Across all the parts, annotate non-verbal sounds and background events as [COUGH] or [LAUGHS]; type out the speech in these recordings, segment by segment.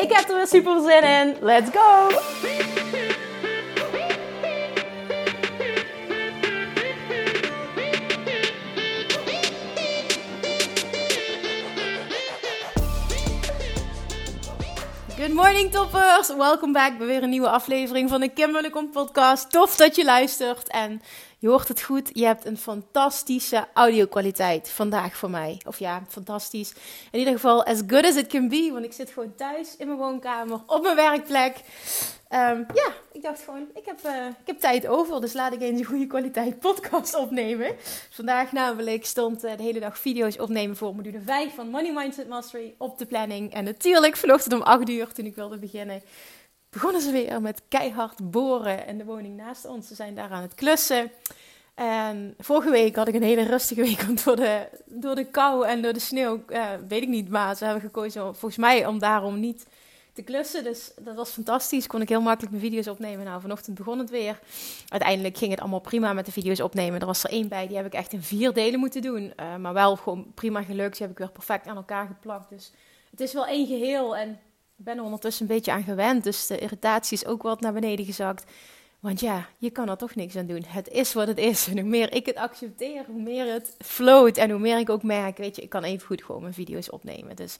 Ik heb er weer super zin in. Let's go! Good morning toppers! Welkom back bij weer een nieuwe aflevering van de Kim podcast. Tof dat je luistert en je hoort het goed. Je hebt een fantastische audio-kwaliteit vandaag voor mij. Of ja, fantastisch. In ieder geval as good as it can be, want ik zit gewoon thuis in mijn woonkamer op mijn werkplek. Um, ja, ik dacht gewoon, ik heb, uh, ik heb tijd over, dus laat ik eens een goede kwaliteit podcast opnemen. Vandaag namelijk stond uh, de hele dag video's opnemen voor module 5 van Money Mindset Mastery op de planning. En natuurlijk vanochtend om 8 uur, toen ik wilde beginnen, begonnen ze weer met keihard boren in de woning naast ons. Ze zijn daar aan het klussen. En vorige week had ik een hele rustige week, door de, door de kou en door de sneeuw, uh, weet ik niet, maar ze hebben gekozen volgens mij om daarom niet te klussen. Dus dat was fantastisch. Kon ik heel makkelijk mijn video's opnemen. Nou, vanochtend begon het weer. Uiteindelijk ging het allemaal prima met de video's opnemen. Er was er één bij, die heb ik echt in vier delen moeten doen. Uh, maar wel gewoon prima gelukt. Die heb ik weer perfect aan elkaar geplakt. Dus het is wel één geheel. En ben er ondertussen een beetje aan gewend. Dus de irritatie is ook wat naar beneden gezakt. Want ja, je kan er toch niks aan doen. Het is wat het is. En hoe meer ik het accepteer, hoe meer het float. En hoe meer ik ook merk, weet je, ik kan even goed gewoon mijn video's opnemen. Dus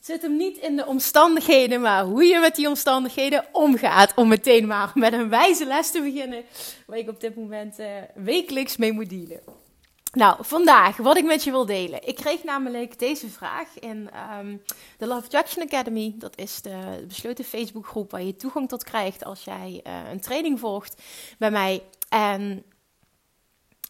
zit hem niet in de omstandigheden, maar hoe je met die omstandigheden omgaat. Om meteen maar met een wijze les te beginnen, waar ik op dit moment uh, wekelijks mee moet dealen. Nou, vandaag wat ik met je wil delen. Ik kreeg namelijk deze vraag in um, de Love Attraction Academy. Dat is de besloten Facebookgroep waar je toegang tot krijgt als jij uh, een training volgt bij mij. En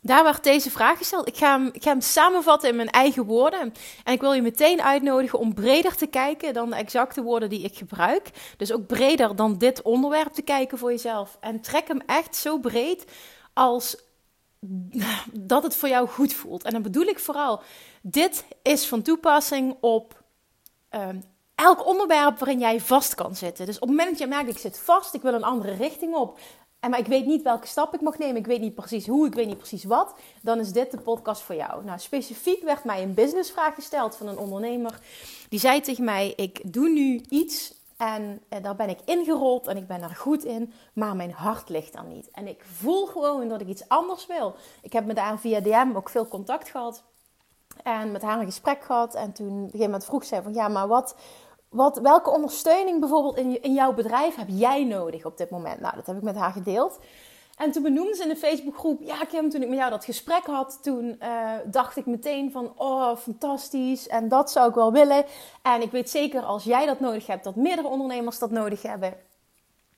daar werd deze vraag gesteld. Ik ga, hem, ik ga hem samenvatten in mijn eigen woorden. En ik wil je meteen uitnodigen om breder te kijken dan de exacte woorden die ik gebruik. Dus ook breder dan dit onderwerp te kijken voor jezelf. En trek hem echt zo breed als [LAUGHS] dat het voor jou goed voelt. En dan bedoel ik vooral, dit is van toepassing op um, elk onderwerp waarin jij vast kan zitten. Dus op het moment dat je merkt, ik zit vast, ik wil een andere richting op. En maar ik weet niet welke stap ik mag nemen. Ik weet niet precies hoe, ik weet niet precies wat. Dan is dit de podcast voor jou. Nou, specifiek werd mij een businessvraag gesteld van een ondernemer. Die zei tegen mij: Ik doe nu iets en eh, daar ben ik ingerold en ik ben er goed in, maar mijn hart ligt er niet. En ik voel gewoon dat ik iets anders wil. Ik heb met haar via DM ook veel contact gehad. En met haar een gesprek gehad. En toen op een vroeg zij van ja, maar wat, wat, welke ondersteuning bijvoorbeeld in, in jouw bedrijf heb jij nodig op dit moment? Nou, dat heb ik met haar gedeeld. En toen benoemde ze in de Facebookgroep, ja Kim, toen ik met jou dat gesprek had, toen uh, dacht ik meteen van, oh fantastisch en dat zou ik wel willen. En ik weet zeker als jij dat nodig hebt, dat meerdere ondernemers dat nodig hebben.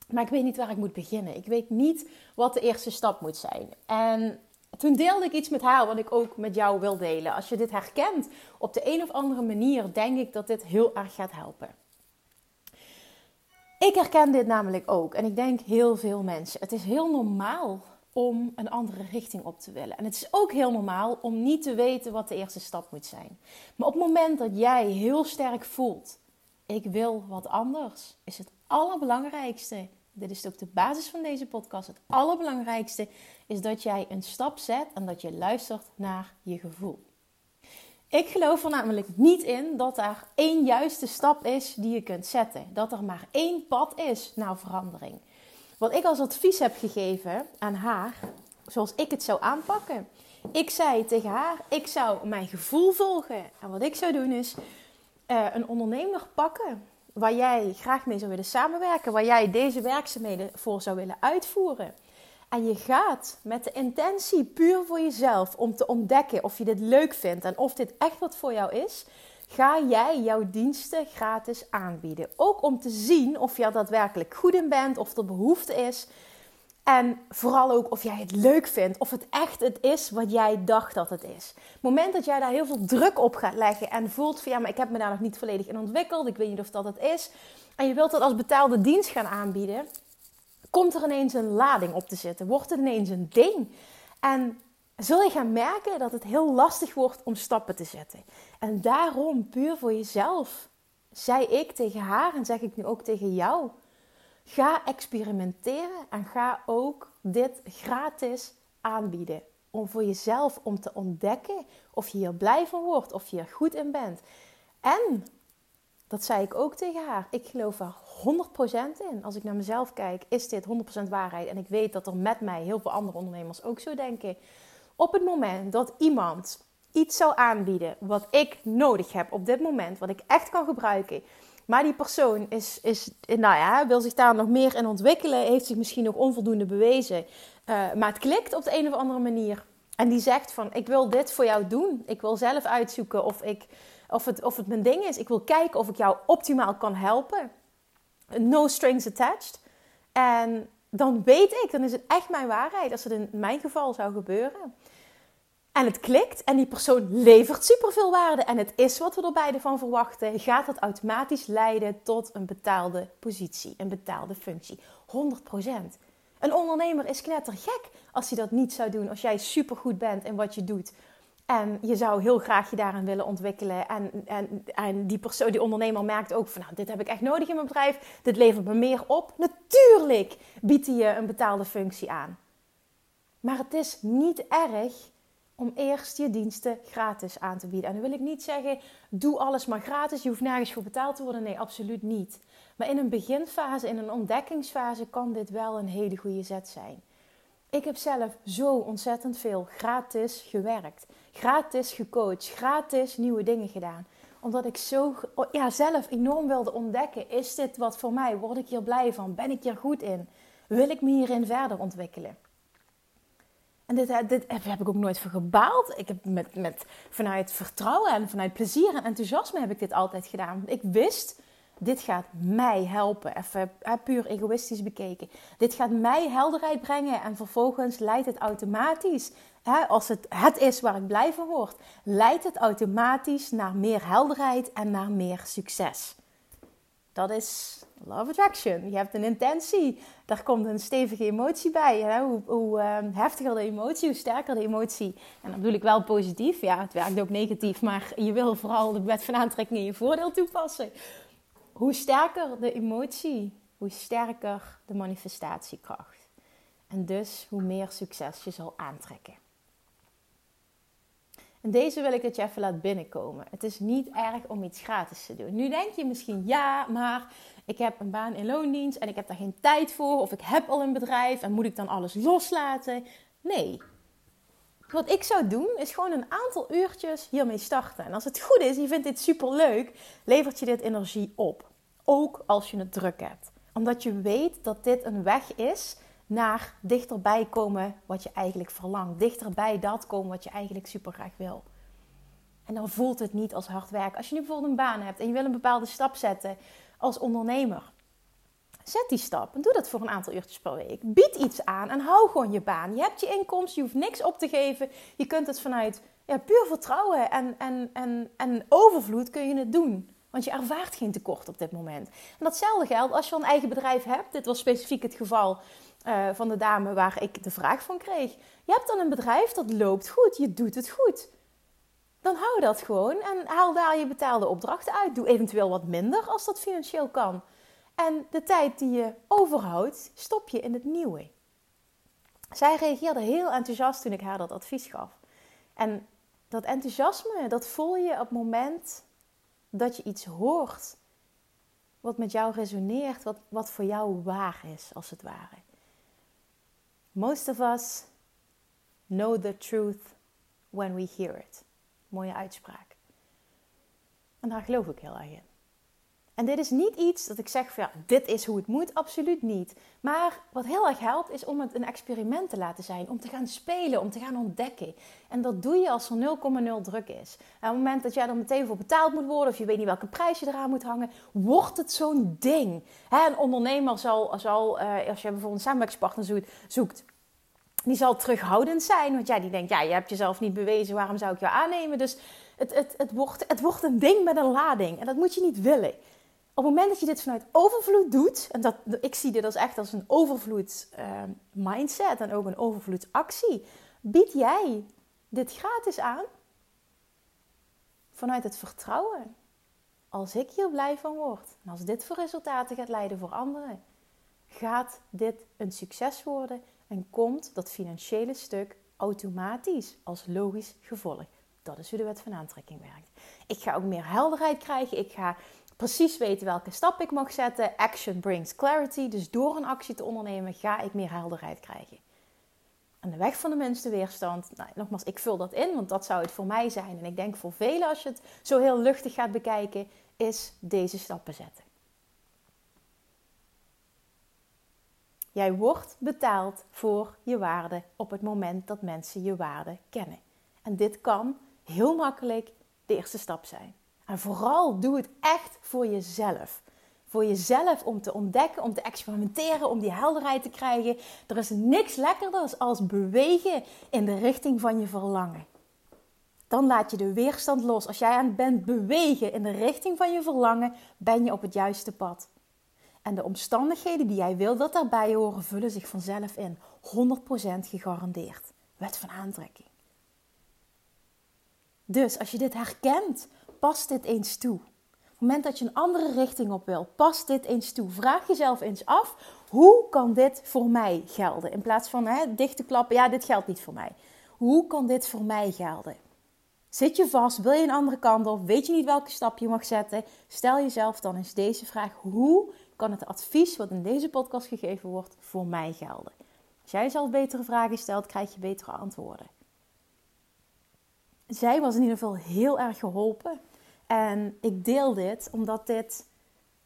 Maar ik weet niet waar ik moet beginnen. Ik weet niet wat de eerste stap moet zijn. En toen deelde ik iets met haar wat ik ook met jou wil delen. Als je dit herkent op de een of andere manier, denk ik dat dit heel erg gaat helpen. Ik herken dit namelijk ook en ik denk heel veel mensen. Het is heel normaal om een andere richting op te willen. En het is ook heel normaal om niet te weten wat de eerste stap moet zijn. Maar op het moment dat jij heel sterk voelt, ik wil wat anders, is het allerbelangrijkste. Dit is ook de basis van deze podcast. Het allerbelangrijkste is dat jij een stap zet en dat je luistert naar je gevoel. Ik geloof er namelijk niet in dat er één juiste stap is die je kunt zetten. Dat er maar één pad is naar verandering. Wat ik als advies heb gegeven aan haar, zoals ik het zou aanpakken. Ik zei tegen haar, ik zou mijn gevoel volgen. En wat ik zou doen is uh, een ondernemer pakken waar jij graag mee zou willen samenwerken. Waar jij deze werkzaamheden voor zou willen uitvoeren. En je gaat met de intentie puur voor jezelf om te ontdekken of je dit leuk vindt en of dit echt wat voor jou is, ga jij jouw diensten gratis aanbieden. Ook om te zien of je er daadwerkelijk goed in bent, of er behoefte is. En vooral ook of jij het leuk vindt, of het echt het is wat jij dacht dat het is. Het moment dat jij daar heel veel druk op gaat leggen en voelt van ja, maar ik heb me daar nog niet volledig in ontwikkeld, ik weet niet of dat het is, en je wilt dat als betaalde dienst gaan aanbieden, komt er ineens een lading op te zitten. Wordt het ineens een ding. En zul je gaan merken dat het heel lastig wordt om stappen te zetten. En daarom, puur voor jezelf, zei ik tegen haar en zeg ik nu ook tegen jou. Ga experimenteren en ga ook dit gratis aanbieden. Om voor jezelf om te ontdekken of je hier blij van wordt, of je er goed in bent. En dat zei ik ook tegen haar. Ik geloof er 100% in. Als ik naar mezelf kijk, is dit 100% waarheid. En ik weet dat er met mij heel veel andere ondernemers ook zo denken. Op het moment dat iemand iets zou aanbieden wat ik nodig heb op dit moment, wat ik echt kan gebruiken. Maar die persoon is, is, nou ja, wil zich daar nog meer in ontwikkelen, heeft zich misschien nog onvoldoende bewezen. Uh, maar het klikt op de een of andere manier. En die zegt van, ik wil dit voor jou doen. Ik wil zelf uitzoeken of, ik, of, het, of het mijn ding is. Ik wil kijken of ik jou optimaal kan helpen. No strings attached. En dan weet ik, dan is het echt mijn waarheid als het in mijn geval zou gebeuren. En het klikt en die persoon levert superveel waarde en het is wat we er beide van verwachten, gaat dat automatisch leiden tot een betaalde positie, een betaalde functie. 100%. Een ondernemer is knettergek als hij dat niet zou doen, als jij supergoed bent in wat je doet. En je zou heel graag je daarin willen ontwikkelen. En, en, en die persoon, die ondernemer merkt ook van, nou, dit heb ik echt nodig in mijn bedrijf. Dit levert me meer op. Natuurlijk biedt hij je een betaalde functie aan. Maar het is niet erg om eerst je diensten gratis aan te bieden. En dan wil ik niet zeggen, doe alles maar gratis, je hoeft nergens voor betaald te worden. Nee, absoluut niet. Maar in een beginfase, in een ontdekkingsfase, kan dit wel een hele goede zet zijn. Ik heb zelf zo ontzettend veel gratis gewerkt, gratis gecoacht, gratis nieuwe dingen gedaan. Omdat ik zo ja, zelf enorm wilde ontdekken: is dit wat voor mij? Word ik hier blij van? Ben ik hier goed in? Wil ik me hierin verder ontwikkelen? En dit, dit heb ik ook nooit voor gebaald. Ik heb met, met, vanuit vertrouwen en vanuit plezier en enthousiasme heb ik dit altijd gedaan. Ik wist, dit gaat mij helpen. Even puur egoïstisch bekeken. Dit gaat mij helderheid brengen en vervolgens leidt het automatisch, als het het is waar ik blij van word, leidt het automatisch naar meer helderheid en naar meer succes. Dat is love attraction. Je hebt een intentie. Daar komt een stevige emotie bij. Hoe, hoe ehm, heftiger de emotie, hoe sterker de emotie. En dan bedoel ik wel positief. Ja, het werkt ook negatief. Maar je wil vooral de wet van aantrekking in je voordeel toepassen. Hoe sterker de emotie, hoe sterker de manifestatiekracht. En dus hoe meer succes je zal aantrekken. En deze wil ik dat je even laat binnenkomen. Het is niet erg om iets gratis te doen. Nu denk je misschien, ja, maar ik heb een baan in loondienst en ik heb daar geen tijd voor. Of ik heb al een bedrijf en moet ik dan alles loslaten? Nee. Wat ik zou doen, is gewoon een aantal uurtjes hiermee starten. En als het goed is, je vindt dit super leuk, levert je dit energie op. Ook als je het druk hebt. Omdat je weet dat dit een weg is naar dichterbij komen wat je eigenlijk verlangt. Dichterbij dat komen wat je eigenlijk super graag wil. En dan voelt het niet als hard werk. Als je nu bijvoorbeeld een baan hebt en je wil een bepaalde stap zetten als ondernemer. Zet die stap en doe dat voor een aantal uurtjes per week. Bied iets aan en hou gewoon je baan. Je hebt je inkomsten, je hoeft niks op te geven. Je kunt het vanuit ja, puur vertrouwen en, en, en, en overvloed kun je het doen. Want je ervaart geen tekort op dit moment. En datzelfde geldt als je een eigen bedrijf hebt. Dit was specifiek het geval uh, van de dame waar ik de vraag van kreeg. Je hebt dan een bedrijf dat loopt goed, je doet het goed. Dan hou dat gewoon en haal daar je betaalde opdrachten uit. Doe eventueel wat minder als dat financieel kan. En de tijd die je overhoudt, stop je in het nieuwe. Zij reageerde heel enthousiast toen ik haar dat advies gaf. En dat enthousiasme, dat voel je op het moment dat je iets hoort wat met jou resoneert, wat, wat voor jou waar is, als het ware. Most of us know the truth when we hear it. Mooie uitspraak. En daar geloof ik heel erg in. En dit is niet iets dat ik zeg van ja, dit is hoe het moet, absoluut niet. Maar wat heel erg helpt is om het een experiment te laten zijn, om te gaan spelen, om te gaan ontdekken. En dat doe je als er 0,0 druk is. En op het moment dat jij er meteen voor betaald moet worden of je weet niet welke prijs je eraan moet hangen, wordt het zo'n ding. een ondernemer zal, uh, als je bijvoorbeeld een samenwerkingspartner zoekt, zoekt die zal terughoudend zijn. Want ja, die denkt, ja, je hebt jezelf niet bewezen, waarom zou ik jou aannemen? Dus het, het, het, wordt, het wordt een ding met een lading. En dat moet je niet willen. Op het moment dat je dit vanuit overvloed doet, en dat, ik zie dit als echt als een overvloed uh, mindset en ook een overvloedsactie, bied jij dit gratis aan vanuit het vertrouwen. Als ik hier blij van word en als dit voor resultaten gaat leiden voor anderen, gaat dit een succes worden en komt dat financiële stuk automatisch als logisch gevolg. Dat is hoe de wet van aantrekking werkt. Ik ga ook meer helderheid krijgen. Ik ga precies weten welke stap ik mag zetten. Action brings clarity. Dus door een actie te ondernemen ga ik meer helderheid krijgen. En de weg van de minste weerstand, nou, nogmaals, ik vul dat in, want dat zou het voor mij zijn. En ik denk voor velen, als je het zo heel luchtig gaat bekijken, is deze stappen zetten. Jij wordt betaald voor je waarde op het moment dat mensen je waarde kennen. En dit kan heel makkelijk de eerste stap zijn. En vooral doe het echt voor jezelf. Voor jezelf om te ontdekken, om te experimenteren, om die helderheid te krijgen. Er is niks lekkerders als bewegen in de richting van je verlangen. Dan laat je de weerstand los. Als jij aan het bent bewegen in de richting van je verlangen, ben je op het juiste pad. En de omstandigheden die jij wil dat daarbij horen, vullen zich vanzelf in. 100% gegarandeerd. Wet van aantrekking. Dus als je dit herkent, pas dit eens toe. Op het moment dat je een andere richting op wil, pas dit eens toe. Vraag jezelf eens af, hoe kan dit voor mij gelden? In plaats van hè, dicht te klappen, ja, dit geldt niet voor mij. Hoe kan dit voor mij gelden? Zit je vast? Wil je een andere kant op? Weet je niet welke stap je mag zetten? Stel jezelf dan eens deze vraag: hoe kan het advies wat in deze podcast gegeven wordt voor mij gelden? Als jij zelf betere vragen stelt, krijg je betere antwoorden. Zij was in ieder geval heel erg geholpen. En ik deel dit omdat dit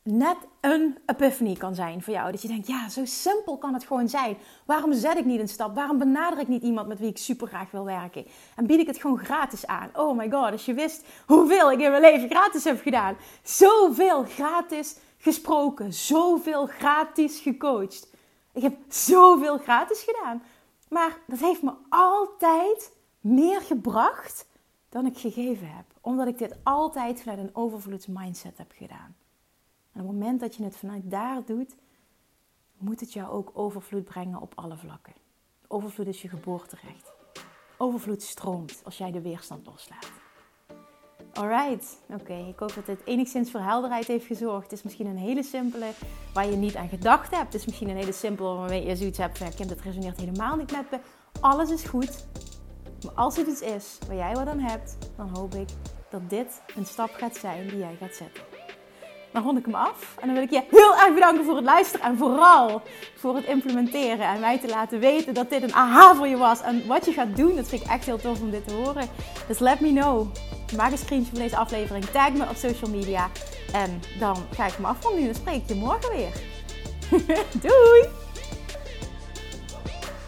net een epiphany kan zijn voor jou. Dat je denkt, ja, zo simpel kan het gewoon zijn. Waarom zet ik niet een stap? Waarom benader ik niet iemand met wie ik super graag wil werken? En bied ik het gewoon gratis aan? Oh my god, als je wist hoeveel ik in mijn leven gratis heb gedaan. Zoveel gratis gesproken, zoveel gratis gecoacht. Ik heb zoveel gratis gedaan. Maar dat heeft me altijd meer gebracht dan ik gegeven heb. Omdat ik dit altijd vanuit een overvloedsmindset heb gedaan. En op het moment dat je het vanuit daar doet, moet het jou ook overvloed brengen op alle vlakken. Overvloed is je geboorterecht. Overvloed stroomt als jij de weerstand loslaat. Alright, oké. Ik hoop dat dit enigszins voor helderheid heeft gezorgd. Het is misschien een hele simpele waar je niet aan gedacht hebt. Het is misschien een hele simpele waarmee je zoiets hebt van... Kim, dat resoneert helemaal niet met me. Alles is goed. Maar als het iets is waar jij wat aan hebt, dan hoop ik dat dit een stap gaat zijn die jij gaat zetten. Dan rond ik hem af en dan wil ik je heel erg bedanken voor het luisteren en vooral voor het implementeren en mij te laten weten dat dit een aha voor je was en wat je gaat doen. Dat vind ik echt heel tof om dit te horen. Dus let me know. Maak een screenshot van deze aflevering, tag me op social media en dan ga ik me afronden. Dan spreek ik je morgen weer. [LAUGHS] Doei!